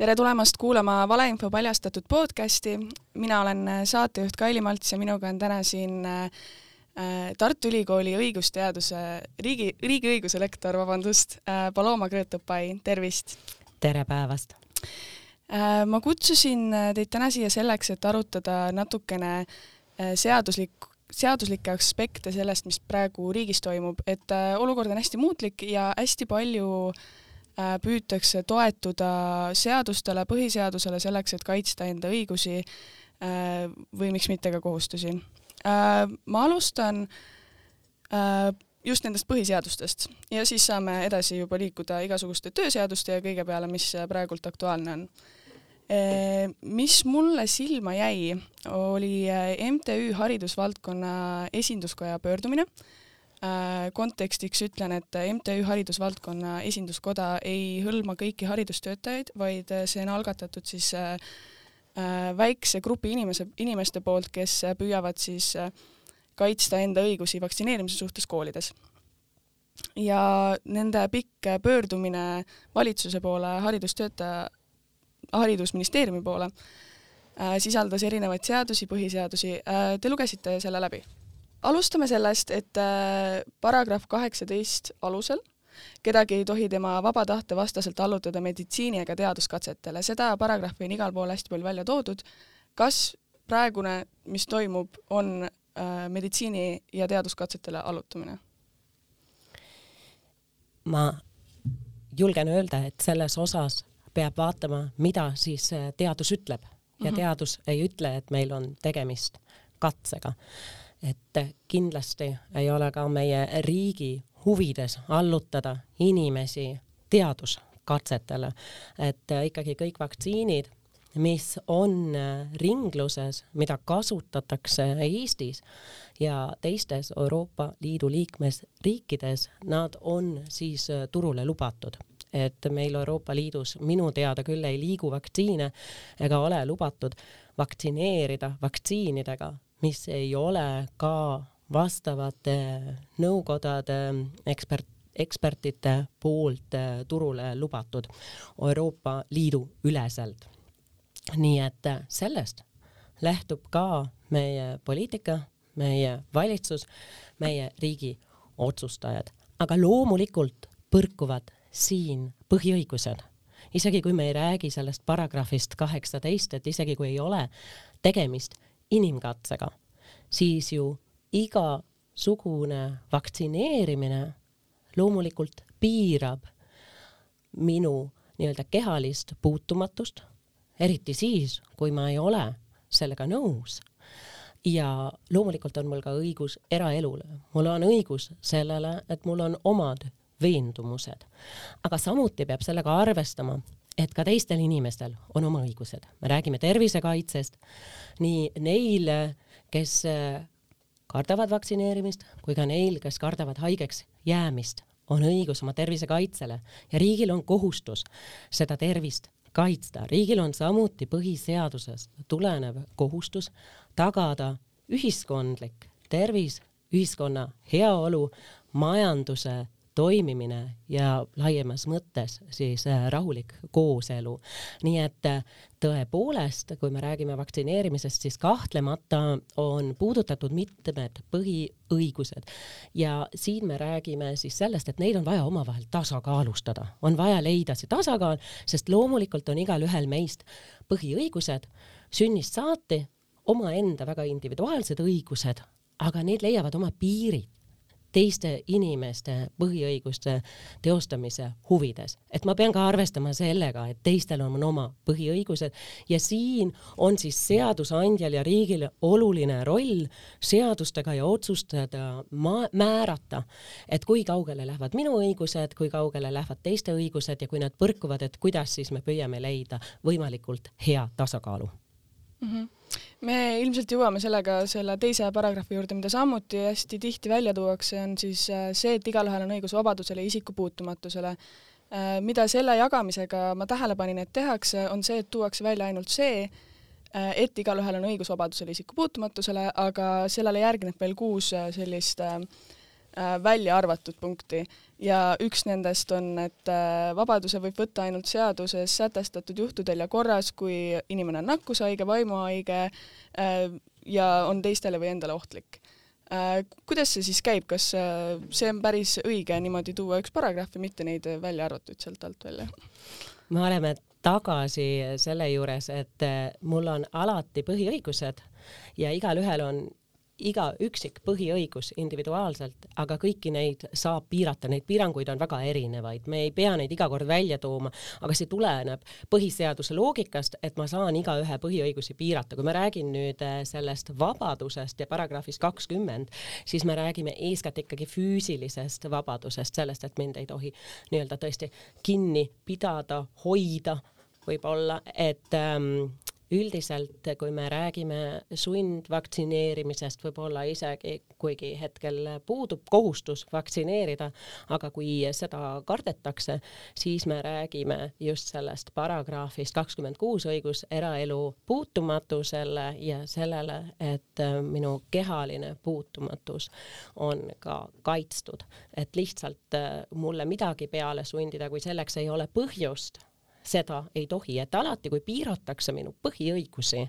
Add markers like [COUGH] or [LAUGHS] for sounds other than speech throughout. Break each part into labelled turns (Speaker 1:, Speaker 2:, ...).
Speaker 1: tere tulemast kuulama Valeinfo paljastatud podcasti. mina olen saatejuht Kaili Malts ja minuga on täna siin äh, Tartu Ülikooli õigusteaduse, riigi, riigiõiguse lektor, vabandust, äh, Paloma Krõõtupai, tervist!
Speaker 2: tere päevast!
Speaker 1: Äh, ma kutsusin teid täna siia selleks, et arutada natukene seaduslik, seaduslikke aspekte sellest, mis praegu riigis toimub, et olukord on hästi muutlik ja hästi palju äh, Äh, püütakse toetuda seadustele, põhiseadusele selleks, et kaitsta enda õigusi äh, või miks mitte ka kohustusi. Äh, ma alustan just nendest põhiseadustest ja siis saame edasi juba liikuda igasuguste tööseaduste ja kõige peale, mis praegult aktuaalne on. Mis mulle silma jäi, oli MTÜ Haridusvaldkonna esinduskoja pöördumine Äh, kontekstiks ütlen, et MTÜ Haridusvaldkonna Esinduskoda ei hõlma kõiki haridustöötajaid, vaid see on algatatud siis äh, äh, väikse grupi inimese, inimeste poolt, kes püüavad siis kaitsta enda õigusi vaktsineerimise suhtes koolides. ja nende pikk pöördumine valitsuse poole, haridustöötaja, haridusministeeriumi poole sisaldas erinevaid seadusi, põhiseadusi. Te lugesite selle läbi? Alustame sellest, et äh, paragrahv kaheksateist alusel kedagi ei tohi tema vaba tahte vastaselt allutada meditsiini ega teaduskatsetele, seda paragrahvi on igal pool hästi palju välja toodud. kas praegune, mis toimub, on äh, meditsiini ja teaduskatsetele allutamine?
Speaker 2: ma julgen öelda, et selles osas peab vaatama, mida siis äh, teadus ütleb ja mm -hmm. teadus ei ütle, et meil on tegemist katsega et kindlasti ei ole ka meie riigi huvides allutada inimesi teaduskatsetele, et ikkagi kõik vaktsiinid, mis on ringluses, mida kasutatakse Eestis ja teistes Euroopa Liidu liikmesriikides, nad on siis turule lubatud. Et meil Euroopa Liidus minu teada küll ei liigu vaktsiine ega ole lubatud vaktsineerida vaktsiinidega, mis ei ole ka vastavate nõukodade ekspert, ekspertide poolt äh, turule lubatud Euroopa Liidu üleselt. nii et äh, sellest lähtub ka meie poliitika, meie valitsus, meie riigi otsustajad, aga loomulikult põrkuvad siin põhiõigused. isegi kui me ei räägi sellest paragrahvist kaheksateist, et isegi kui ei ole tegemist inimkatsega, siis ju igasugune vaktsineerimine loomulikult piirab minu nii-öelda kehalist puutumatust, eriti siis, kui ma ei ole sellega nõus. ja loomulikult on mul ka õigus eraelule, mul on õigus sellele, et mul on omad veendumused. aga samuti peab sellega arvestama, et ka teistel inimestel on oma õigused, me räägime tervisekaitsest, nii neil, kes äh, kardavad vaktsineerimist, kui ka neil, kes kardavad haigeks jäämist, on õigus oma tervise kaitsele. Ja riigil on kohustus seda tervist kaitsta. riigil on samuti põhiseadusest tulenev kohustus tagada ühiskondlik tervis, ühiskonna heaolu, majanduse toimimine ja laiemas mõttes siis äh, rahulik kooselu. nii et äh, tõepoolest, kui me räägime vaktsineerimisest, siis kahtlemata on puudutatud mitmed põhiõigused. Ja siin me räägime siis sellest, et neid on vaja omavahel tasakaalustada, on vaja leida see tasakaal, sest loomulikult on igalühel meist põhiõigused. Sünnist saati omaenda väga individuaalsed õigused, aga need leiavad oma piirid teiste inimeste põhiõiguste teostamise huvides. et ma pean ka arvestama sellega, et teistel on oma põhiõigused ja siin on siis seadusandjal ja riigil oluline roll seadustega ja otsustada, määrata, et kui kaugele lähevad minu õigused, kui kaugele lähevad teiste õigused ja kui nad põrkuvad, et kuidas siis me püüame leida võimalikult hea tasakaalu
Speaker 1: mm. -hmm me ilmselt jõuame sellega selle teise paragrahvi juurde, mida samuti hästi tihti välja tuuakse, on siis äh, see, et igalühel on õigus vabadusele ja isikupuutumatusele. Äh, mida selle jagamisega ma tähele panin, et tehakse, on see, et tuuakse välja ainult see, äh, et igalühel on õigus vabadusele, isikupuutumatusele, aga sellele järgneb veel kuus sellist äh, välja arvatud punkti. Ja üks nendest on, et äh, vabaduse võib võtta ainult seaduses sätestatud juhtudel ja korras, kui inimene on nakkushaige, vaimuhaige äh, ja on teistele või endale ohtlik. Kuidas see siis käib, kas see on päris õige niimoodi tuua üks paragrahv ja mitte neid välja arvatuid sealt alt välja?
Speaker 2: me oleme tagasi selle juures, et mul on alati põhiõigused ja igalühel on iga üksik põhiõigus individuaalselt, aga kõiki neid saab piirata, neid piiranguid on väga erinevaid, me ei pea neid iga kord välja tooma, aga see tuleneb põhiseaduse loogikast, et ma saan igaühe põhiõigusi piirata. kui ma räägin nüüd äh, sellest vabadusest ja paragrahvist kakskümmend, siis me räägime eeskätt ikkagi füüsilisest vabadusest, sellest, et mind ei tohi nii-öelda tõesti kinni pidada, hoida võib-olla, et ähm, üldiselt, kui me räägime sundvaktsineerimisest, võib-olla isegi, kuigi hetkel puudub kohustus vaktsineerida, aga kui seda kardetakse, siis me räägime just sellest paragrahvist kakskümmend kuus õigus eraelu puutumatusele ja sellele, et minu kehaline puutumatus on ka kaitstud, et lihtsalt mulle midagi peale sundida, kui selleks ei ole põhjust seda ei tohi, et alati, kui piiratakse minu põhiõigusi,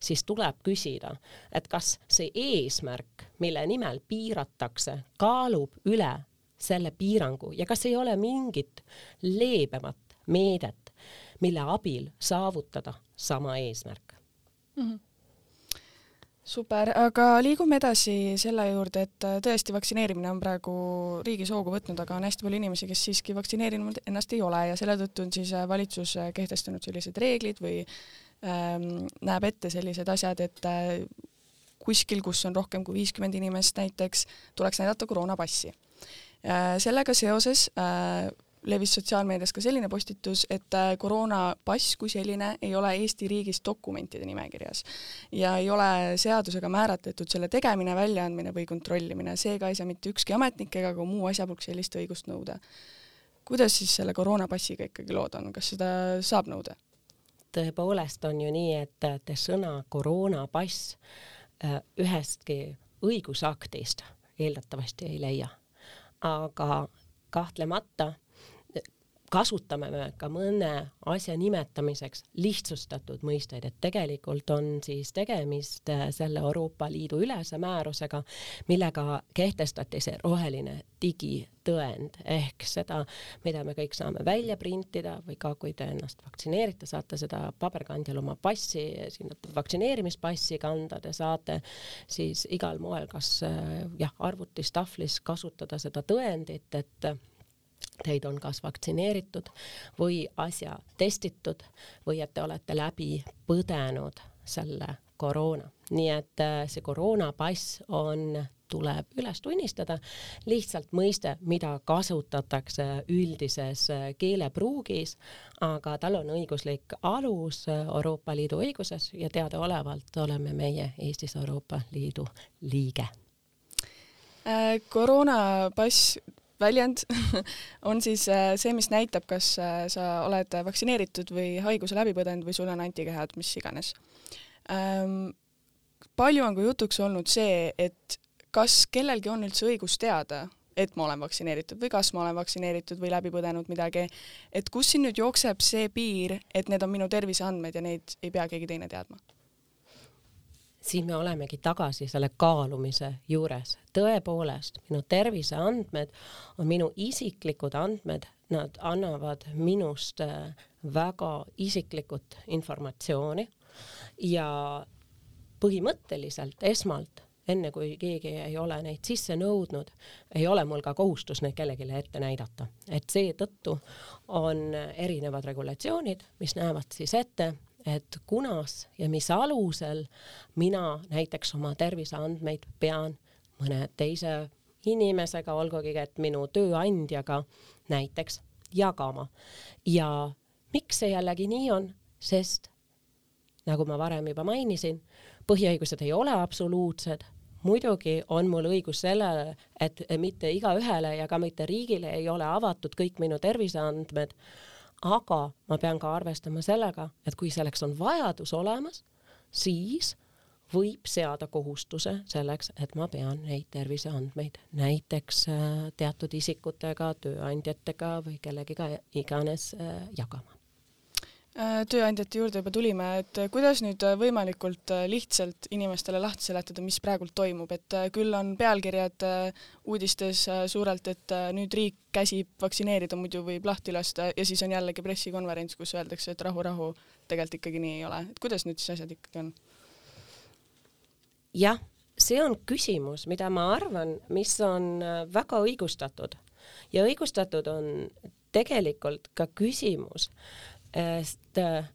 Speaker 2: siis tuleb küsida, et kas see eesmärk, mille nimel piiratakse, kaalub üle selle piirangu ja kas ei ole mingit leebemat meedet, mille abil saavutada sama eesmärk mm. -hmm
Speaker 1: super, aga liigume edasi selle juurde, et äh, tõesti, vaktsineerimine on praegu riigis hoogu võtnud, aga on hästi palju inimesi, kes siiski vaktsineerinud ennast ei ole ja selle tõttu on siis äh, valitsus äh, kehtestanud sellised reeglid või ähm, näeb ette sellised asjad, et äh, kuskil, kus on rohkem kui viiskümmend inimest näiteks, tuleks näidata koroonapassi äh,. sellega seoses äh, levis sotsiaalmeedias ka selline postitus, et äh, koroonapass kui selline ei ole Eesti riigis dokumentide nimekirjas ja ei ole seadusega määratletud selle tegemine, väljaandmine või kontrollimine, seega ei saa mitte ükski ametnik ega ka muu asjapulk sellist õigust nõuda. kuidas siis selle koroonapassiga ikkagi lood on, kas seda saab nõuda?
Speaker 2: tõepoolest on ju nii, et sõna koroonapass äh, ühestki õigusaktist eeldatavasti ei leia. aga kahtlemata kasutame me ka mõne asja nimetamiseks lihtsustatud mõisteid, et tegelikult on siis tegemist äh, selle Euroopa Liidu ülese määrusega, millega kehtestati see roheline digitõend. Ehk seda, mida me kõik saame välja printida või ka kui te ennast vaktsineerite, saate seda paberkandjal oma passi, sinna vaktsineerimispassi kanda, te saate siis igal moel, kas äh, jah, arvutis, tahvlis kasutada seda tõendit, et teid on kas vaktsineeritud või asja testitud või et te olete läbi põdenud selle koroona. nii et äh, see koroonapass on, tuleb üles tunnistada, lihtsalt mõiste, mida kasutatakse üldises äh, keelepruugis, aga tal on õiguslik alus äh, Euroopa Liidu õiguses ja teadaolevalt oleme meie Eestis Euroopa Liidu liige
Speaker 1: koroonapass väljend [LAUGHS] on siis äh, see, mis näitab, kas äh, sa oled vaktsineeritud või haiguse läbi põdenud või sul on antikehad, mis iganes ähm,. palju on ka jutuks olnud see, et kas kellelgi on üldse õigus teada, et ma olen vaktsineeritud või kas ma olen vaktsineeritud või läbi põdenud midagi, et kus siin nüüd jookseb see piir, et need on minu terviseandmed ja neid ei pea keegi teine teadma
Speaker 2: siin me olemegi tagasi selle kaalumise juures. tõepoolest, minu terviseandmed on minu isiklikud andmed, nad annavad minust äh, väga isiklikut informatsiooni ja põhimõtteliselt esmalt enne kui keegi ei ole neid sisse nõudnud, ei ole mul ka kohustus neid kellelegi ette näidata. et seetõttu on erinevad regulatsioonid, mis näevad siis ette, et kunas ja mis alusel mina näiteks oma terviseandmeid pean mõne teise inimesega, olgugi et minu tööandjaga näiteks jagama. ja miks see jällegi nii on, sest nagu ma varem juba mainisin, põhiõigused ei ole absoluutsed, muidugi on mul õigus sellele, et mitte igaühele ja ka mitte riigile ei ole avatud kõik minu terviseandmed aga ma pean ka arvestama sellega, et kui selleks on vajadus olemas, siis võib seada kohustuse selleks, et ma pean neid terviseandmeid näiteks äh, teatud isikutega, tööandjatega või kellegiga iganes äh, jagama
Speaker 1: tööandjate juurde juba tulime, et äh, kuidas nüüd äh, võimalikult lihtsalt inimestele lahti seletada, mis praegult toimub, et küll on pealkirjad uudistes suurelt, et nüüd riik käsib vaktsineerida, muidu võib lahti lasta ja siis on jällegi pressikonverents, kus öeldakse, et rahu-rahu, tegelikult ikkagi nii ei ole, et kuidas nüüd siis asjad ikkagi on?
Speaker 2: jah, see on küsimus, mida ma arvan, mis on väga õigustatud. Ja õigustatud on tegelikult ka küsimus sest äh,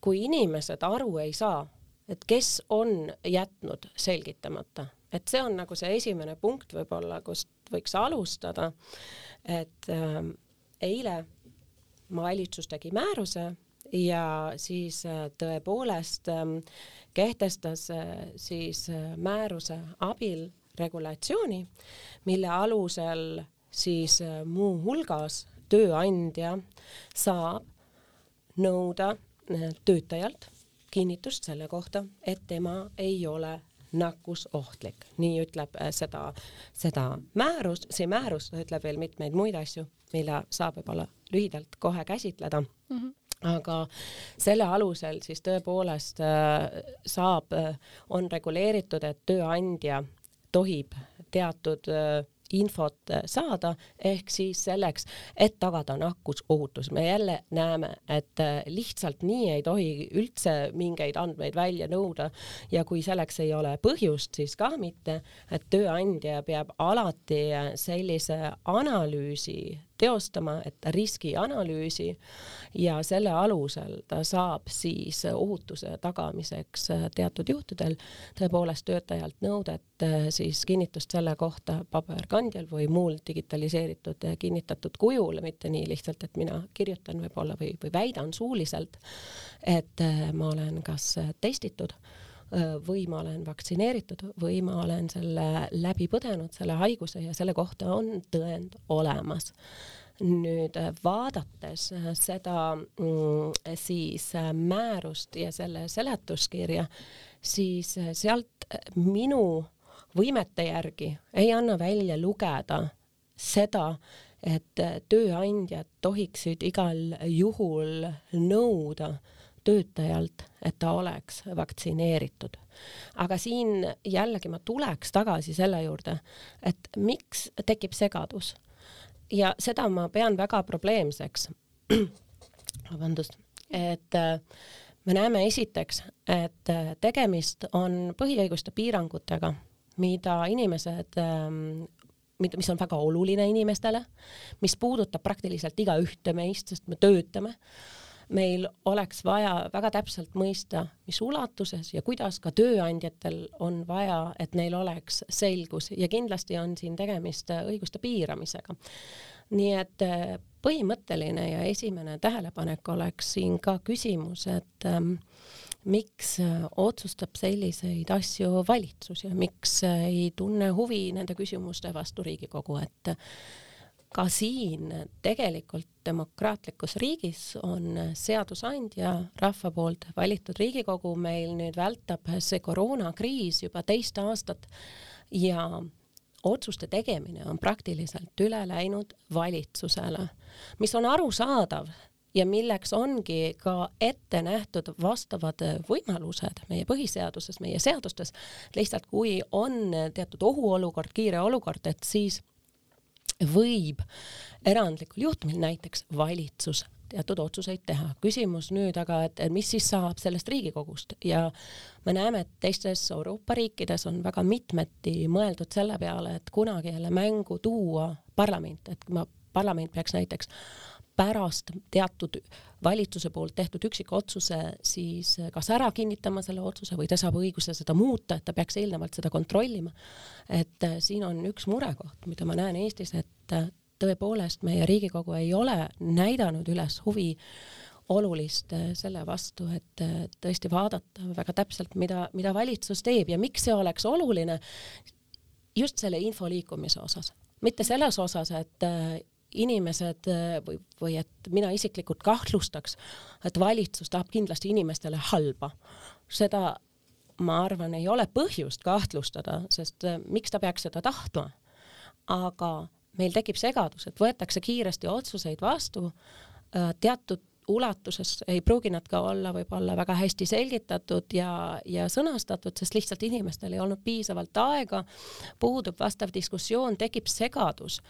Speaker 2: kui inimesed aru ei saa, et kes on jätnud selgitamata, et see on nagu see esimene punkt võib-olla, kust võiks alustada, et äh, eile valitsus tegi määruse ja siis äh, tõepoolest äh, kehtestas äh, siis määruse abil regulatsiooni, mille alusel siis muuhulgas tööandja saab nõuda eh, töötajalt kinnitust selle kohta, et tema ei ole nakkusohtlik, nii ütleb eh, seda, seda määrus, see määrus ütleb veel mitmeid muid asju, mille saab võib-olla lühidalt kohe käsitleda mm. -hmm aga selle alusel siis tõepoolest äh, saab on reguleeritud, et tööandja tohib teatud infot äh, saada, ehk siis selleks, et tagada nakkusohutus. me jälle näeme, et äh, lihtsalt nii ei tohi üldse mingeid andmeid välja nõuda ja kui selleks ei ole põhjust, siis ka mitte, et tööandja peab alati äh, sellise analüüsi teostama, et riskianalüüsi ja selle alusel ta saab siis ohutuse tagamiseks teatud juhtudel tõepoolest töötajalt nõudet siis kinnitust selle kohta paberkandjal või muul digitaliseeritud kinnitatud kujul, mitte nii lihtsalt, et mina kirjutan võib-olla või, või väidan suuliselt, et ma olen kas testitud või ma olen vaktsineeritud või ma olen selle läbi põdenud, selle haiguse ja selle kohta on tõend olemas. nüüd vaadates seda mm, siis määrust ja selle seletuskirja, siis sealt minu võimete järgi ei anna välja lugeda seda, et tööandjad tohiksid igal juhul nõuda äh, töötajalt, et ta oleks vaktsineeritud. aga siin jällegi ma tuleks tagasi selle juurde, et miks tekib segadus ja seda ma pean väga probleemseks. [CLEARS THROAT] vabandust, et äh, me näeme esiteks, et äh, tegemist on põhiõiguste piirangutega, mida inimesed ähm, mis on väga oluline inimestele, mis puudutab praktiliselt igaühte meist, sest me töötame meil oleks vaja väga täpselt mõista, mis ulatuses ja kuidas ka tööandjatel on vaja, et neil oleks selgus ja kindlasti on siin tegemist õiguste piiramisega. nii et äh, põhimõtteline ja esimene tähelepanek oleks siin ka küsimus, et ähm, miks äh, otsustab selliseid asju valitsus ja miks äh, ei tunne huvi nende küsimuste vastu Riigikogu, et ka siin tegelikult demokraatlikus riigis on seadusandja rahva poolt valitud Riigikogu, meil nüüd vältab see koroonakriis juba teist aastat ja otsuste tegemine on praktiliselt üle läinud valitsusele, mis on arusaadav ja milleks ongi ka ette nähtud vastavad võimalused meie põhiseaduses, meie seadustes. lihtsalt kui on teatud ohuolukord, kiire olukord, et siis võib erandlikul juhtumil näiteks valitsus teatud otsuseid teha. küsimus nüüd aga, et mis siis saab sellest Riigikogust ja me näeme, et teistes Euroopa riikides on väga mitmeti mõeldud selle peale, et kunagi jälle mängu tuua parlament, et ma, parlament peaks näiteks pärast teatud valitsuse poolt tehtud üksikotsuse siis kas ära kinnitama selle otsuse või ta saab õiguse seda muuta, et ta peaks eelnevalt seda kontrollima. et äh, siin on üks murekoht, mida ma näen Eestis, et äh, tõepoolest meie Riigikogu ei ole näidanud üles huvi olulist äh, selle vastu, et tõesti vaadata väga täpselt, mida, mida valitsus teeb ja miks see oleks oluline just selle info liikumise osas, mitte selles osas, et inimesed äh, või, või et mina isiklikult kahtlustaks, et valitsus tahab kindlasti inimestele halba. seda ma arvan, ei ole põhjust kahtlustada, sest äh, miks ta peaks seda tahtma. aga meil tekib segadus, et võetakse kiiresti otsuseid vastu äh, teatud ulatuses ei pruugi nad ka olla võib-olla väga hästi selgitatud ja, ja sõnastatud, sest lihtsalt inimestel ei olnud piisavalt aega, puudub vastav diskussioon, tekib segadus.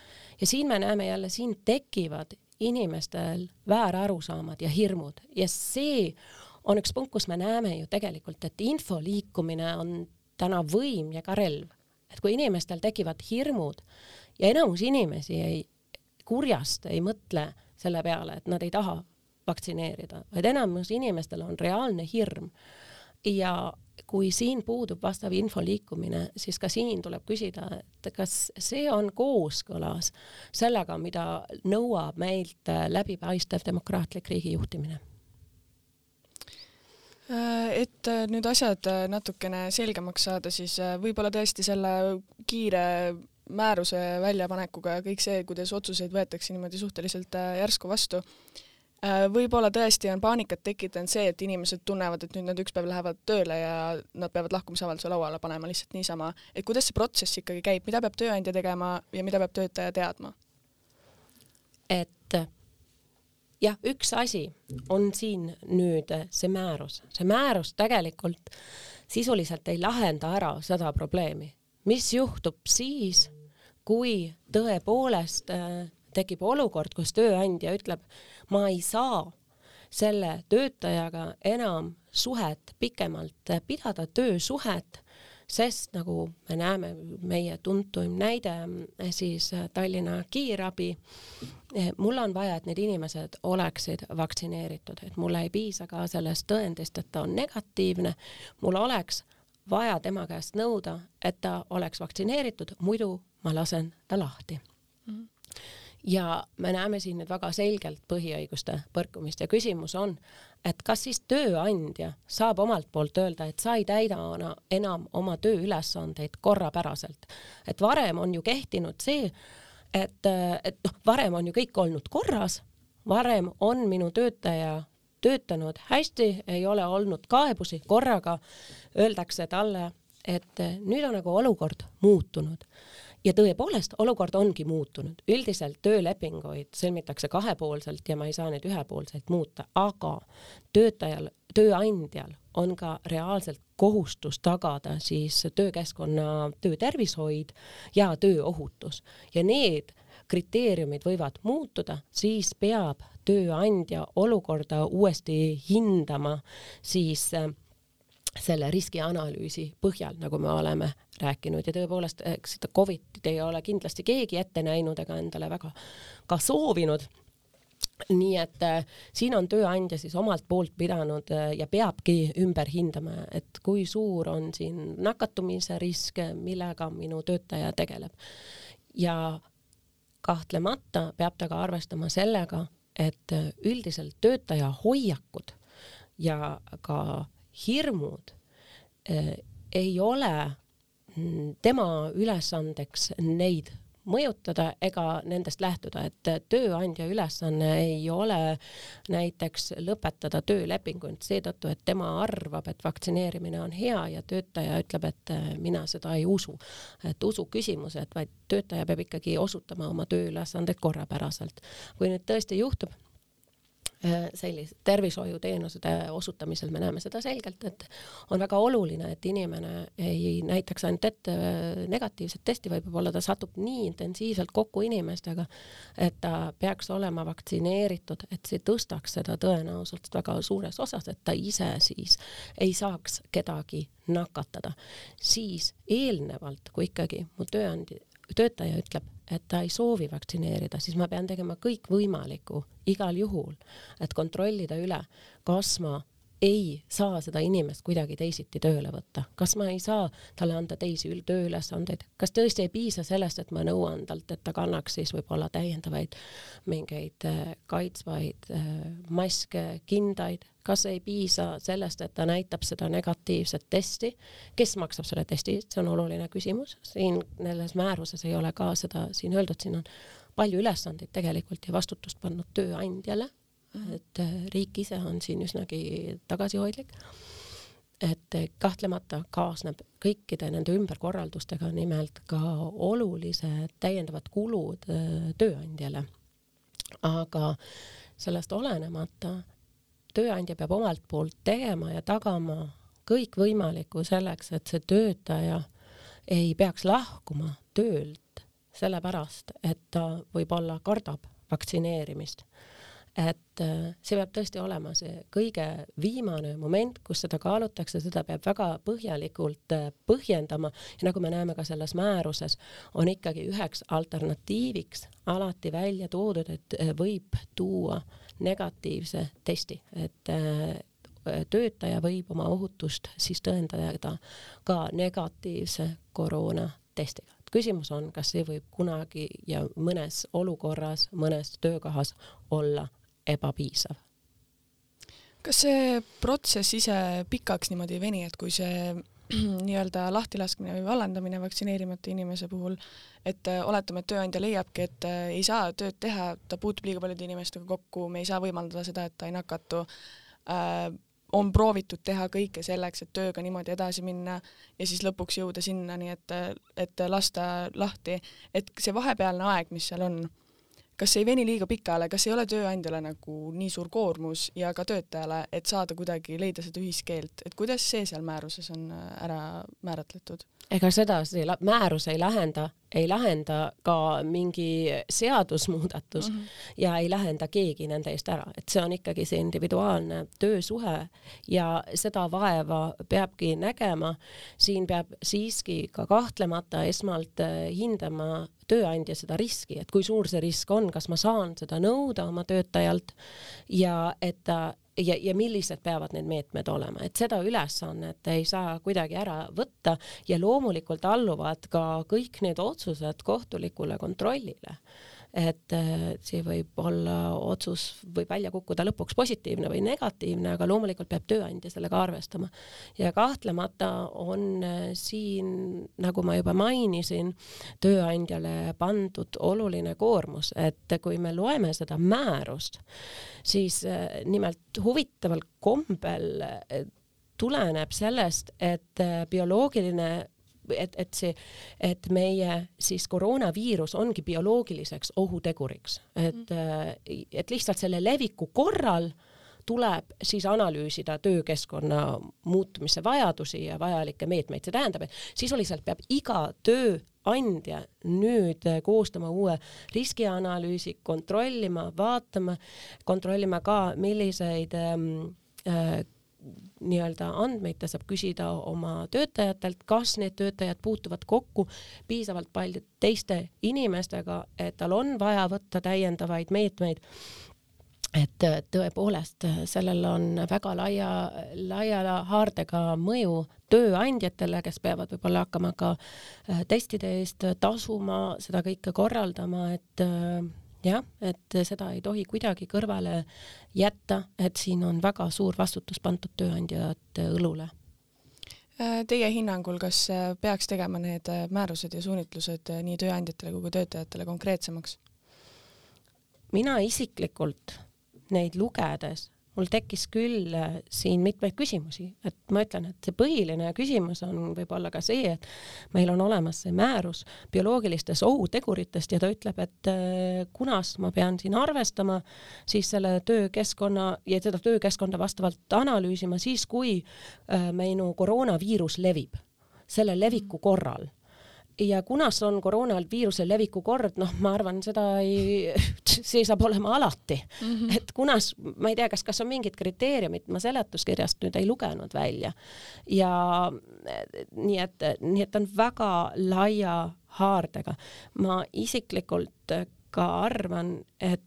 Speaker 2: ja siin me näeme jälle, siin tekivad inimestel väärarusaamad ja hirmud ja see on üks punkt, kus me näeme ju tegelikult, et info liikumine on täna võim ja ka relv. et kui inimestel tekivad hirmud ja enamus inimesi ei, kurjast ei mõtle selle peale, et nad ei taha vaktsineerida, vaid enamus inimestel on reaalne hirm. ja kui siin puudub vastav info liikumine, siis ka siin tuleb küsida, et kas see on kooskõlas sellega, mida nõuab meilt läbipaistev demokraatlik riigi juhtimine
Speaker 1: et nüüd asjad natukene selgemaks saada, siis võib-olla tõesti selle kiire määruse väljapanekuga ja kõik see, kuidas otsuseid võetakse niimoodi suhteliselt järsku vastu, Äh, võib-olla tõesti on paanikat tekitanud see, et inimesed tunnevad, et nüüd nad üks päev lähevad tööle ja nad peavad lahkumisavalduse lauale panema lihtsalt niisama. et kuidas see protsess ikkagi käib, mida peab tööandja tegema ja mida peab töötaja teadma?
Speaker 2: et jah, üks asi on siin nüüd see määrus, see määrus tegelikult sisuliselt ei lahenda ära seda probleemi, mis juhtub siis, kui tõepoolest äh, tekib olukord, kus tööandja ütleb, ma ei saa selle töötajaga enam suhet pikemalt pidada, töösuhet, sest nagu me näeme, meie tuntuim näide siis Tallinna kiirabi, mul on vaja, et need inimesed oleksid vaktsineeritud, et mulle ei piisa ka sellest tõendist, et ta on negatiivne, mul oleks vaja tema käest nõuda, et ta oleks vaktsineeritud, muidu ma lasen ta lahti ja me näeme siin nüüd väga selgelt põhiõiguste põrkumist ja küsimus on, et kas siis tööandja saab omalt poolt öelda, et sa ei täida enam oma tööülesandeid korrapäraselt. et varem on ju kehtinud see, et, et noh, varem on ju kõik olnud korras, varem on minu töötaja töötanud hästi, ei ole olnud kaebusi, korraga öeldakse talle, et nüüd on nagu olukord muutunud ja tõepoolest, olukord ongi muutunud, üldiselt töölepinguid sõlmitakse kahepoolselt ja ma ei saa neid ühepoolselt muuta, aga töötajal, tööandjal on ka reaalselt kohustus tagada siis töökeskkonna töötervishoid ja tööohutus. Ja need kriteeriumid võivad muutuda, siis peab tööandja olukorda uuesti hindama siis äh, selle riskianalüüsi põhjal, nagu me oleme rääkinud ja tõepoolest, eks seda Covidit ei ole kindlasti keegi ette näinud ega endale väga ka soovinud nii et äh, siin on tööandja siis omalt poolt pidanud äh, ja peabki ümber hindama, et kui suur on siin nakatumise risk, millega minu töötaja tegeleb. ja kahtlemata peab ta ka arvestama sellega, et äh, üldiselt töötaja hoiakud ja ka hirmud eh, ei ole mm, tema ülesandeks neid mõjutada ega nendest lähtuda, et tööandja ülesanne ei ole näiteks lõpetada töölepingut seetõttu, et tema arvab, et vaktsineerimine on hea ja töötaja ütleb, et eh, mina seda ei usu. et usu küsimused, vaid töötaja peab ikkagi osutama oma tööülesandeid korrapäraselt. kui nüüd tõesti juhtub sellise tervishoiuteenuste osutamisel me näeme seda selgelt, et on väga oluline, et inimene ei näitaks ainult ette äh, negatiivset testi, vaid võib-olla ta satub nii intensiivselt kokku inimestega, et ta peaks olema vaktsineeritud, et see tõstaks seda tõenäosust väga suures osas, et ta ise siis ei saaks kedagi nakatada. siis eelnevalt, kui ikkagi mu tööandja, töötaja ütleb, et ta ei soovi vaktsineerida, siis ma pean tegema kõikvõimalikku igal juhul, et kontrollida üle, kas ma ei saa seda inimest kuidagi teisiti tööle võtta, kas ma ei saa talle anda teisi tööülesandeid, kas tõesti ei piisa sellest, et ma nõuan talt, et ta kannaks siis võib-olla täiendavaid mingeid äh, kaitsvaid äh, maske, kindaid, kas ei piisa sellest, et ta näitab seda negatiivset testi, kes maksab selle testi, see on oluline küsimus, siin selles määruses ei ole ka seda siin öeldud, siin on palju ülesandeid tegelikult ja vastutust pannud tööandjale et äh, riik ise on siin üsnagi tagasihoidlik. et kahtlemata kaasneb kõikide nende ümberkorraldustega nimelt ka olulised täiendavad kulud äh, tööandjale. aga sellest olenemata tööandja peab omalt poolt tegema ja tagama kõikvõimalikku selleks, et see töötaja ei peaks lahkuma töölt sellepärast, et ta võib-olla kardab vaktsineerimist et äh, see peab tõesti olema see kõige viimane moment, kus seda kaalutakse, seda peab väga põhjalikult äh, põhjendama. Ja nagu me näeme ka selles määruses, on ikkagi üheks alternatiiviks alati välja toodud, et äh, võib tuua negatiivse testi, et töötaja võib oma ohutust siis tõendada ka negatiivse koroonatestiga küsimus on, kas see võib kunagi ja mõnes olukorras, mõnes töökohas olla ebapiisav.
Speaker 1: kas see protsess ise pikaks niimoodi ei veni, et kui see [CLEARS THROAT] nii-öelda lahtilaskmine või vallandamine vaktsineerimata inimese puhul, et äh, oletame, et tööandja leiabki, et äh, ei saa tööd teha, ta puutub liiga paljude inimestega kokku, me ei saa võimaldada seda, et ta ei nakatu äh,, on proovitud teha kõike selleks, et tööga niimoodi edasi minna ja siis lõpuks jõuda sinnani, et, et lasta lahti, et see vahepealne aeg, mis seal on kas ei veni liiga pikale, kas ei ole tööandjale nagu nii suur koormus ja ka töötajale, et saada kuidagi, leida seda ühiskeelt, et kuidas see seal määruses on äh, ära määratletud?
Speaker 2: ega seda see määrus ei lahenda, ei lahenda ka mingi seadusmuudatus mm -hmm. ja ei lahenda keegi nende eest ära, et see on ikkagi see individuaalne töösuhe ja seda vaeva peabki nägema. siin peab siiski ka kahtlemata esmalt äh, hindama tööandja seda riski, et kui suur see risk on, kas ma saan seda nõuda oma töötajalt ja et ta ja, ja millised peavad need meetmed olema, et seda ülesannet ei saa kuidagi ära võtta ja loomulikult alluvad ka kõik need otsused kohtulikule kontrollile et äh, see võib olla, otsus võib välja kukkuda lõpuks positiivne või negatiivne, aga loomulikult peab tööandja sellega arvestama. ja kahtlemata on äh, siin, nagu ma juba mainisin, tööandjale pandud oluline koormus, et kui me loeme seda määrust, siis äh, nimelt huvitaval kombel tuleneb sellest, et bioloogiline et, et see, et meie siis koroonaviirus ongi bioloogiliseks ohuteguriks, et mm., et lihtsalt selle leviku korral tuleb siis analüüsida töökeskkonna muutumise vajadusi ja vajalikke meetmeid, see tähendab, et sisuliselt peab iga tööandja nüüd koostama uue riskianalüüsi, kontrollima, vaatama, kontrollima ka, milliseid ähm, äh, nii-öelda andmeid, ta saab küsida oma töötajatelt, kas need töötajad puutuvad kokku piisavalt paljude teiste inimestega, et tal on vaja võtta täiendavaid meetmeid. Et tõepoolest sellel on väga laia, laia haardega mõju tööandjatele, kes peavad võib-olla hakkama ka äh, testide eest tasuma, seda kõike korraldama, et äh, jah, et seda ei tohi kuidagi kõrvale jätta, et siin on väga suur vastutus pandud tööandjate õlule.
Speaker 1: Äh, teie hinnangul, kas äh, peaks tegema need äh, määrused ja suunitlused nii tööandjatele kui ka töötajatele konkreetsemaks?
Speaker 2: mina isiklikult neid lugedes mul tekkis küll äh, siin mitmeid küsimusi, et ma ütlen, et see põhiline küsimus on võib-olla ka see, et meil on olemas see määrus bioloogilistest ohuteguritest ja ta ütleb, et äh, kunas ma pean siin arvestama siis selle töökeskkonna ja seda töökeskkonda vastavalt analüüsima siis, kui äh, minu koroonaviirus levib, selle leviku korral ja kunas on koroonaviiruse leviku kord, noh, ma arvan, seda ei, [LAUGHS] see saab olema alati mm. -hmm. et kunas, ma ei tea, kas, kas on mingid kriteeriumid, ma seletuskirjast nüüd ei lugenud välja. ja nii et, nii et on väga laia haardega. ma isiklikult ka arvan, et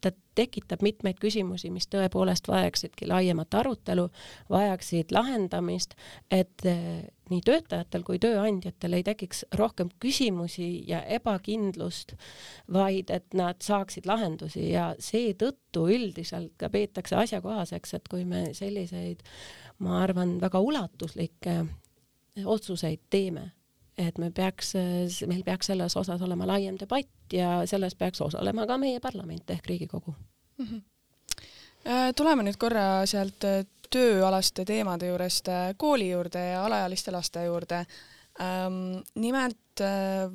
Speaker 2: ta tekitab mitmeid küsimusi, mis tõepoolest vajaksidki laiemat arutelu, vajaksid lahendamist, et nii töötajatel kui tööandjatel ei tekiks rohkem küsimusi ja ebakindlust, vaid et nad saaksid lahendusi. Ja seetõttu üldiselt ka peetakse asjakohaseks, et kui me selliseid, ma arvan, väga ulatuslikke otsuseid teeme, et me peaks, meil peaks selles osas olema laiem debatt ja selles peaks osalema ka meie parlament ehk Riigikogu mm.
Speaker 1: -hmm. tuleme nüüd korra sealt tööalaste teemade juurest kooli juurde ja alaealiste laste juurde. nimelt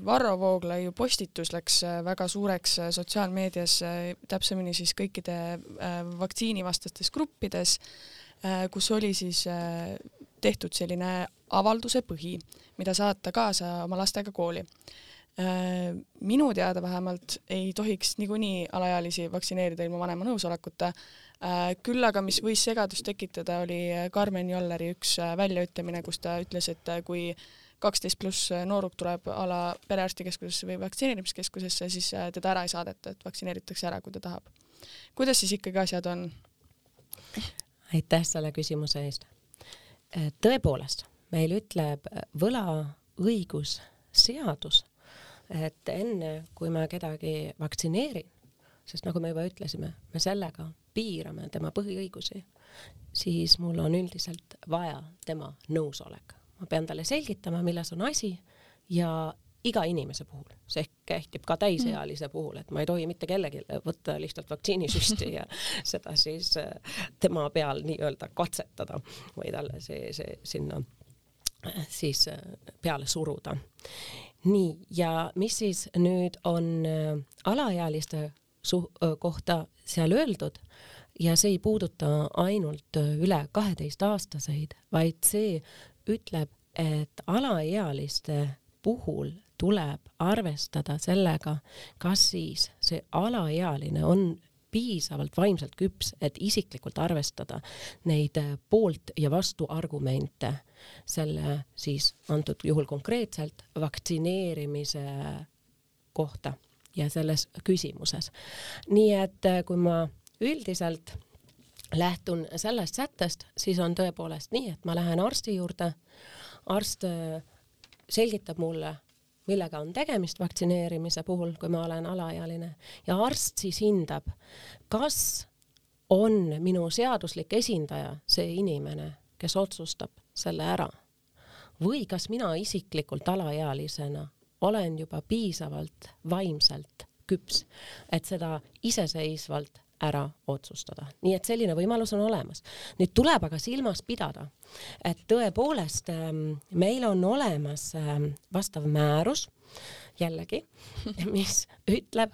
Speaker 1: Varro Vooglaiu postitus läks väga suureks sotsiaalmeedias, täpsemini siis kõikide vaktsiinivastastes gruppides, kus oli siis tehtud selline avalduse põhi, mida saata kaasa oma lastega kooli Äh, minu teada vähemalt ei tohiks niikuinii alaealisi vaktsineerida ilma vanema nõusolekuta. Äh, küll aga, mis võis segadust tekitada, oli Karmen Jolleri üks äh, väljaütlemine, kus ta ütles, et kui kaksteist pluss nooruk tuleb a la perearstikeskusesse või vaktsineerimiskeskusesse, siis teda ära ei saadeta, et vaktsineeritakse ära, kui ta tahab. kuidas siis ikkagi asjad on?
Speaker 2: aitäh selle küsimuse eest. tõepoolest, meil ütleb võlaõigusseadus et enne, kui ma kedagi vaktsineerin, sest nagu me juba ütlesime, me sellega piirame tema põhiõigusi, siis mul on üldiselt vaja tema nõusolek. ma pean talle selgitama, milles on asi ja iga inimese puhul, see kehtib ka täisealise mm. puhul, et ma ei tohi mitte kellelgi võtta lihtsalt vaktsiinisüsti ja seda siis äh, tema peal nii-öelda katsetada või talle see, see sinna äh, siis äh, peale suruda. Nii, ja mis siis nüüd on äh, alaealiste su-, äh, kohta seal öeldud? Ja see ei puuduta ainult üle kaheteistaastaseid, vaid see ütleb, et alaealiste puhul tuleb arvestada sellega, kas siis see alaealine on piisavalt vaimselt küps, et isiklikult arvestada neid poolt ja vastu argumente selle siis antud juhul konkreetselt vaktsineerimise kohta ja selles küsimuses. nii et äh, kui ma üldiselt lähtun sellest sättest, siis on tõepoolest nii, et ma lähen arsti juurde, arst äh, selgitab mulle millega on tegemist vaktsineerimise puhul, kui ma olen alaealine ja arst siis hindab, kas on minu seaduslik esindaja see inimene, kes otsustab selle ära või kas mina isiklikult alaealisena olen juba piisavalt vaimselt küps, et seda iseseisvalt ära otsustada, nii et selline võimalus on olemas. nüüd tuleb aga silmas pidada, et tõepoolest ähm, meil on olemas ähm, vastav määrus jällegi, [LAUGHS] mis ütleb,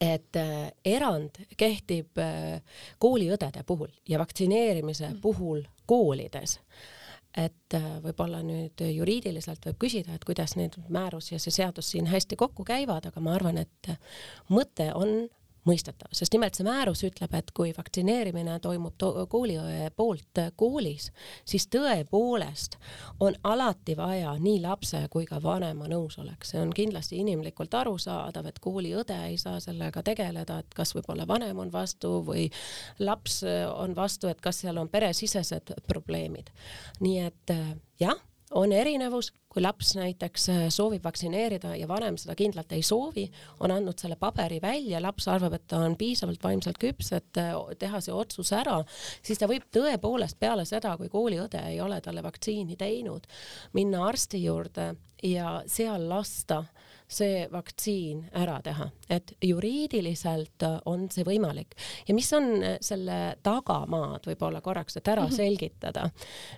Speaker 2: et äh, erand kehtib äh, kooliõdede puhul ja vaktsineerimise mm. puhul koolides et äh, võib-olla nüüd juriidiliselt võib küsida, et kuidas need määrus ja see seadus siin hästi kokku käivad, aga ma arvan, et mõte on mõistetav, sest nimelt see määrus ütleb, et kui vaktsineerimine toimub to kooliõe poolt koolis, siis tõepoolest on alati vaja nii lapse kui ka vanema nõusolek, see on kindlasti inimlikult arusaadav, et kooliõde ei saa sellega tegeleda, et kas võib-olla vanem on vastu või laps on vastu, et kas seal on peresisesed probleemid. nii et jah on erinevus, kui laps näiteks äh, soovib vaktsineerida ja vanem seda kindlalt ei soovi, on andnud selle paberi välja, laps arvab, et ta on piisavalt vaimselt küps, et äh, teha see otsus ära, siis ta võib tõepoolest peale seda, kui kooliõde ei ole talle vaktsiini teinud, minna arsti juurde ja seal lasta äh, see vaktsiin ära teha, et juriidiliselt on see võimalik ja mis on selle tagamaad võib-olla korraks, et ära mm -hmm. selgitada.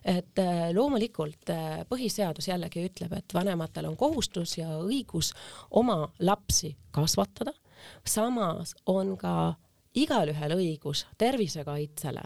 Speaker 2: et äh, loomulikult äh, põhiseadus jällegi ütleb, et vanematel on kohustus ja õigus oma lapsi kasvatada, samas on ka igalühel õigus tervisekaitsele.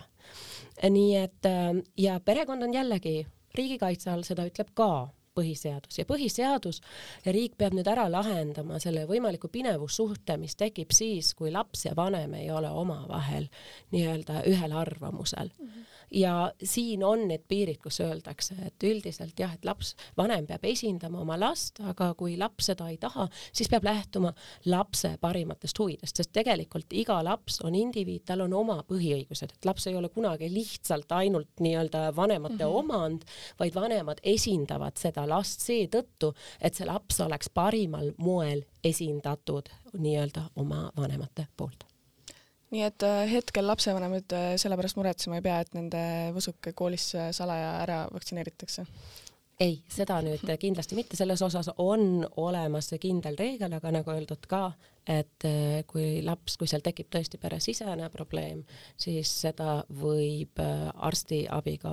Speaker 2: nii et äh, ja perekond on jällegi riigikaitse all, seda ütleb ka põhiseadus ja põhiseadus ja riik peab nüüd ära lahendama selle võimaliku pinevussuhte, mis tekib siis, kui laps ja vanem ei ole omavahel nii-öelda ühel arvamusel mm. -hmm ja siin on need piirid, kus öeldakse, et üldiselt jah, et laps, vanem peab esindama oma last, aga kui laps seda ei taha, siis peab lähtuma lapse parimatest huvidest, sest tegelikult iga laps on indiviid, tal on oma põhiõigused, et laps ei ole kunagi lihtsalt ainult nii-öelda vanemate mm -hmm. omand, vaid vanemad esindavad seda last seetõttu, et see laps oleks parimal moel esindatud nii-öelda oma vanemate poolt
Speaker 1: nii et äh, hetkel lapsevanemad äh, selle pärast muretsema ei pea, et nende võsuk koolis äh, salaja ära vaktsineeritakse?
Speaker 2: ei, seda nüüd kindlasti mitte, selles osas on olemas see kindel reegel, aga nagu öeldud ka, et kui laps, kui seal tekib tõesti peresisene probleem, siis seda võib arstiabiga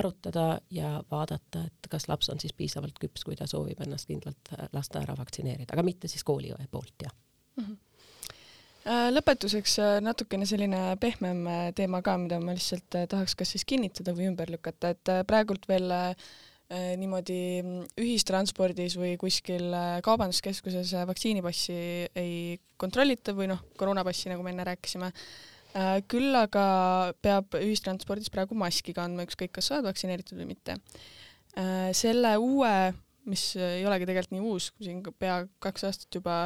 Speaker 2: arutada ja vaadata, et kas laps on siis piisavalt küps, kui ta soovib ennast kindlalt lasta ära vaktsineerida, aga mitte siis kooliõe poolt, jah mm. -hmm
Speaker 1: lõpetuseks natukene selline pehmem teema ka, mida ma lihtsalt tahaks kas siis kinnitada või ümber lükata, et praegult veel niimoodi ühistranspordis või kuskil kaubanduskeskuses vaktsiinipassi ei kontrollita või noh, koroonapassi, nagu me enne rääkisime Äh, küll aga peab ühistranspordis praegu maski kandma, ükskõik kas sa oled vaktsineeritud või mitte. Äh, selle uue, mis ei olegi tegelikult nii uus, siin pea kaks aastat juba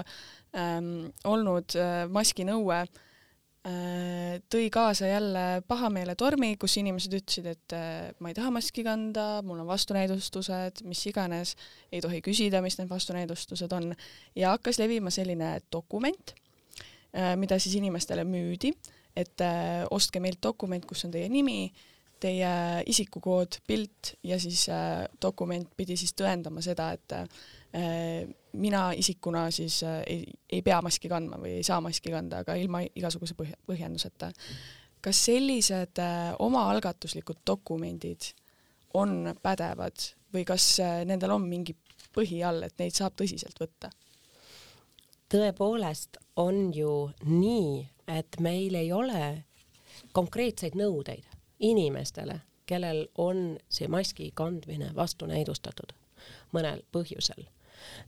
Speaker 1: ähm, olnud äh, maskinõue äh,, tõi kaasa jälle pahameeletormi, kus inimesed ütlesid, et äh, ma ei taha maski kanda, mul on vastunäidustused, mis iganes, ei tohi küsida, mis need vastunäidustused on. Ja hakkas levima selline dokument äh,, mida siis inimestele müüdi et äh, ostke meilt dokument, kus on teie nimi, teie isikukood, pilt ja siis äh, dokument pidi siis tõendama seda, et äh, mina isikuna siis äh, ei, ei pea maski kandma või ei saa maski kanda, aga ilma igasuguse põhjenduseta. kas sellised omaalgatuslikud dokumendid on pädevad või kas nendel on mingi põhi all, et neid saab tõsiselt võtta?
Speaker 2: tõepoolest on ju nii, et meil ei ole konkreetseid nõudeid inimestele, kellel on see maski kandmine vastunäidustatud mõnel põhjusel.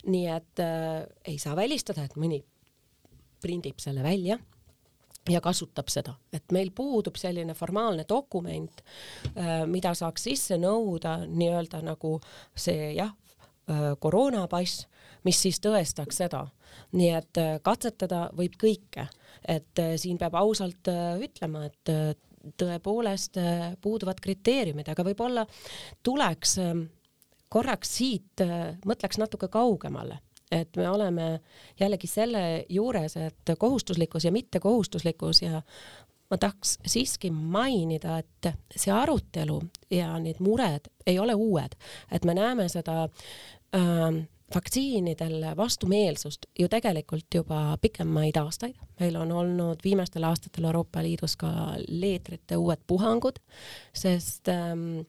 Speaker 2: nii et äh, ei saa välistada, et mõni prindib selle välja ja kasutab seda, et meil puudub selline formaalne dokument äh,, mida saaks sisse nõuda nii-öelda nagu see jah äh,, koroonapass, mis siis tõestaks seda. nii et äh, katsetada võib kõike et siin peab ausalt ütlema, et tõepoolest puuduvad kriteeriumid, aga võib-olla tuleks ähm, korraks siit, mõtleks natuke kaugemale. Et me oleme jällegi selle juures, et kohustuslikkus ja mittekohustuslikkus ja ma tahaks siiski mainida, et see arutelu ja need mured ei ole uued, et me näeme seda äh, vaktsiinidel vastumeelsust ju tegelikult juba pikemaid aastaid. meil on olnud viimastel aastatel Euroopa Liidus ka leetrite uued puhangud, sest ähm,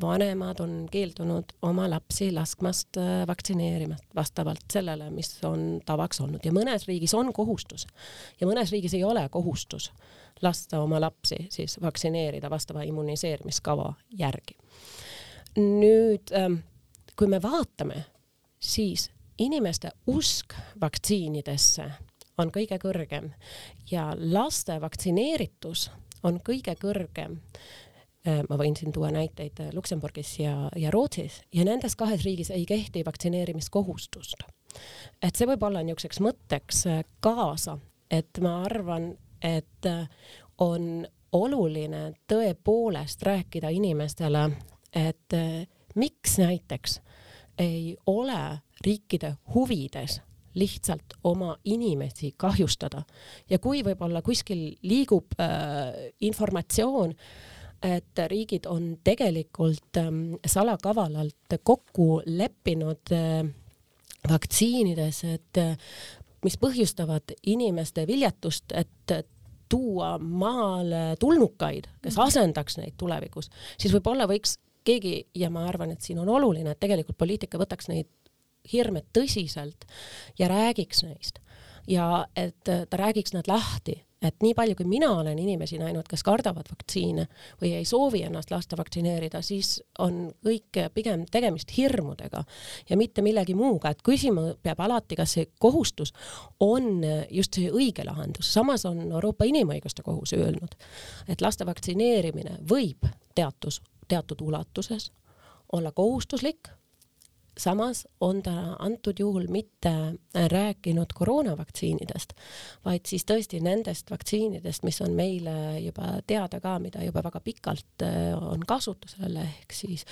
Speaker 2: vanemad on keeldunud oma lapsi laskmast äh, vaktsineerima vastavalt sellele, mis on tavaks olnud ja mõnes riigis on kohustus ja mõnes riigis ei ole kohustus lasta oma lapsi siis vaktsineerida vastava immuniseerimiskava järgi. nüüd ähm, kui me vaatame siis inimeste usk vaktsiinidesse on kõige kõrgem ja laste vaktsineeritus on kõige kõrgem. Äh, ma võin siin tuua näiteid Luksemburgis ja, ja Rootsis ja nendes kahes riigis ei kehti vaktsineerimiskohustust. et see võib olla niisuguseks mõtteks äh, kaasa, et ma arvan, et äh, on oluline tõepoolest rääkida inimestele, et miks näiteks ei ole riikide huvides lihtsalt oma inimesi kahjustada ja kui võib-olla kuskil liigub äh, informatsioon, et riigid on tegelikult ähm, salakavalalt kokku leppinud äh, vaktsiinides, et äh, mis põhjustavad inimeste viljatust, et tuua maale tulnukaid, kes mhm. asendaks neid tulevikus, siis võib-olla võiks keegi ja ma arvan, et siin on oluline, et tegelikult poliitika võtaks neid hirme tõsiselt ja räägiks neist ja et ta räägiks nad lahti, et nii palju, kui mina olen inimesi näinud, kes kardavad vaktsiine või ei soovi ennast lasta vaktsineerida, siis on kõik pigem tegemist hirmudega ja mitte millegi muuga, et küsima peab alati, kas see kohustus on just see õige lahendus. samas on Euroopa Inimõiguste Kohus öelnud, et laste vaktsineerimine võib teatud teatud ulatuses olla kohustuslik, samas on ta antud juhul mitte rääkinud koroonavaktsiinidest, vaid siis tõesti nendest vaktsiinidest, mis on meile juba teada ka, mida juba väga pikalt äh, on kasutusel, ehk siis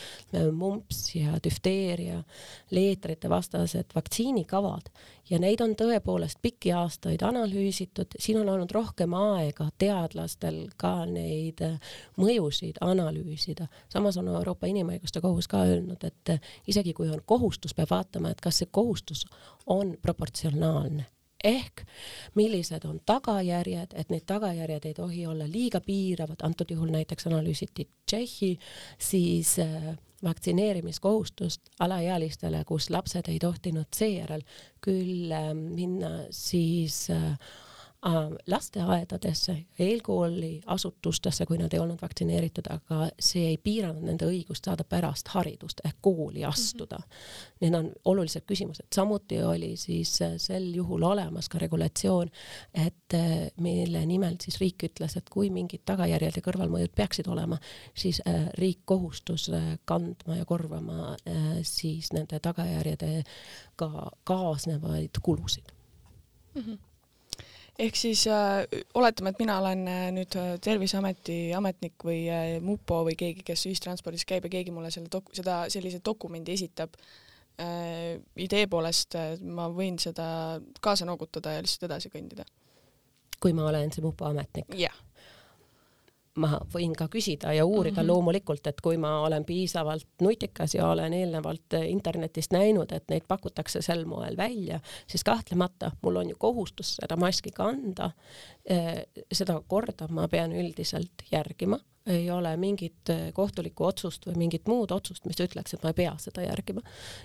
Speaker 2: mumps ja düfteeria, leetrite vastased vaktsiinikavad ja neid on tõepoolest pikki aastaid analüüsitud, siin on olnud rohkem aega teadlastel ka neid äh, mõjusid analüüsida. samas on Euroopa Inimõiguste Kohus ka öelnud, et äh, isegi kui on kohustus, peab vaatama, et kas see kohustus on proportsionaalne. Ehk millised on tagajärjed, et need tagajärjed ei tohi olla liiga piiravad, antud juhul näiteks analüüsiti Tšehhi, siis äh, vaktsineerimiskohustust alaealistele, kus lapsed ei tohtinud seejärel küll äh, minna siis äh, lasteaedadesse, eelkooli asutustesse, kui nad ei olnud vaktsineeritud, aga see ei piiranud nende õigust saada pärast haridust ehk kooli astuda mm. -hmm. Need on olulised küsimused, samuti oli siis äh, sel juhul olemas ka regulatsioon, et äh, mille nimel siis riik ütles, et kui mingid tagajärjed ja kõrvalmõjud peaksid olema, siis riik kohustus kandma ja korvama siis nende tagajärjedega kaasnevaid kulusid
Speaker 1: mm. -hmm ehk siis äh, oletame, et mina olen äh, nüüd äh, Terviseameti ametnik või äh, mupo või keegi, kes ühistranspordis käib ja keegi mulle selle dok-, seda, sellise dokumendi esitab äh,, idee poolest äh, ma võin seda kaasa noogutada ja lihtsalt edasi kõndida?
Speaker 2: kui ma olen see mupo ametnik?
Speaker 1: jah yeah
Speaker 2: ma võin ka küsida ja uurida mm -hmm. loomulikult, et kui ma olen piisavalt nutikas ja olen eelnevalt internetist näinud, et neid pakutakse sel moel välja, siis kahtlemata mul on ju kohustus seda maski kanda. Eh, seda korda ma pean üldiselt järgima, ei ole mingit kohtulikku otsust või mingit muud otsust, mis ütleks, et ma ei pea seda järgima.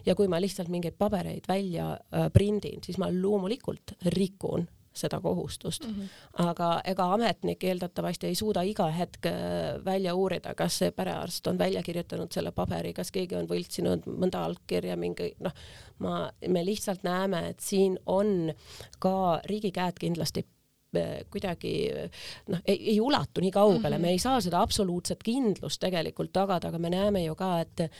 Speaker 2: ja kui ma lihtsalt mingeid pabereid välja prindin, siis ma loomulikult rikun seda kohustust mm. -hmm. aga ega ametnik eeldatavasti ei suuda iga hetk äh, välja uurida, kas see perearst on välja kirjutanud selle paberi, kas keegi on võltsinud mõnda allkirja, mingi noh, ma, me lihtsalt näeme, et siin on ka riigi käed kindlasti kuidagi noh, ei ulatu nii kaugele mm, -hmm. me ei saa seda absoluutset kindlust tegelikult tagada, aga me näeme ju ka, et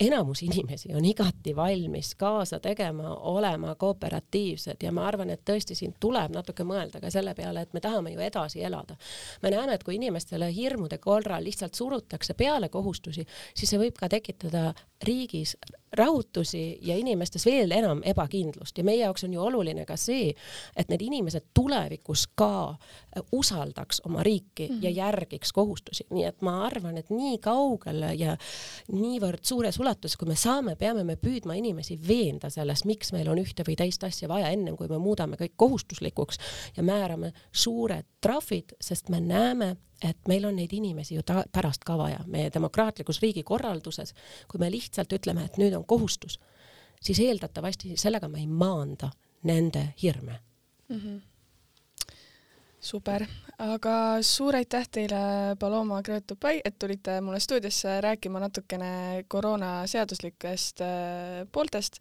Speaker 2: enamus inimesi on igati valmis kaasa tegema, olema kooperatiivsed ja ma arvan, et tõesti siin tuleb natuke mõelda ka selle peale, et me tahame ju edasi elada. me näeme, et kui inimestele hirmude korral lihtsalt surutakse peale kohustusi, siis see võib ka tekitada riigis rahutusi ja inimestes veel enam ebakindlust ja meie jaoks on ju oluline ka see, et need inimesed tulevikus ka äh, usaldaks oma riiki mm -hmm. ja mhm. järgiks kohustusi, nii et ma arvan, et nii kaugele ja niivõrd suures ulatuses, kui me saame, peame me püüdma inimesi veenda selles, miks meil on ühte või teist asja vaja, ennem kui me muudame kõik kohustuslikuks ja määrame suured trahvid, sest me näeme, et meil on neid inimesi ju ta pärast ka vaja, meie demokraatlikus riigikorralduses, kui me lihtsalt ütleme, et nüüd on kohustus, siis eeldatavasti sellega me ei maanda nende hirme mm. -hmm
Speaker 1: super, aga suur aitäh teile, Paloma Gröötupai, et tulite mulle stuudiosse rääkima natukene koroona seaduslikest äh, pooltest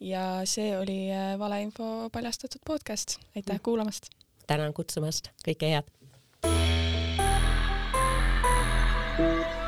Speaker 1: ja see oli äh, Valeinfo paljastatud podcast, aitäh mm. kuulamast!
Speaker 2: tänan kutsumast, kõike head! Música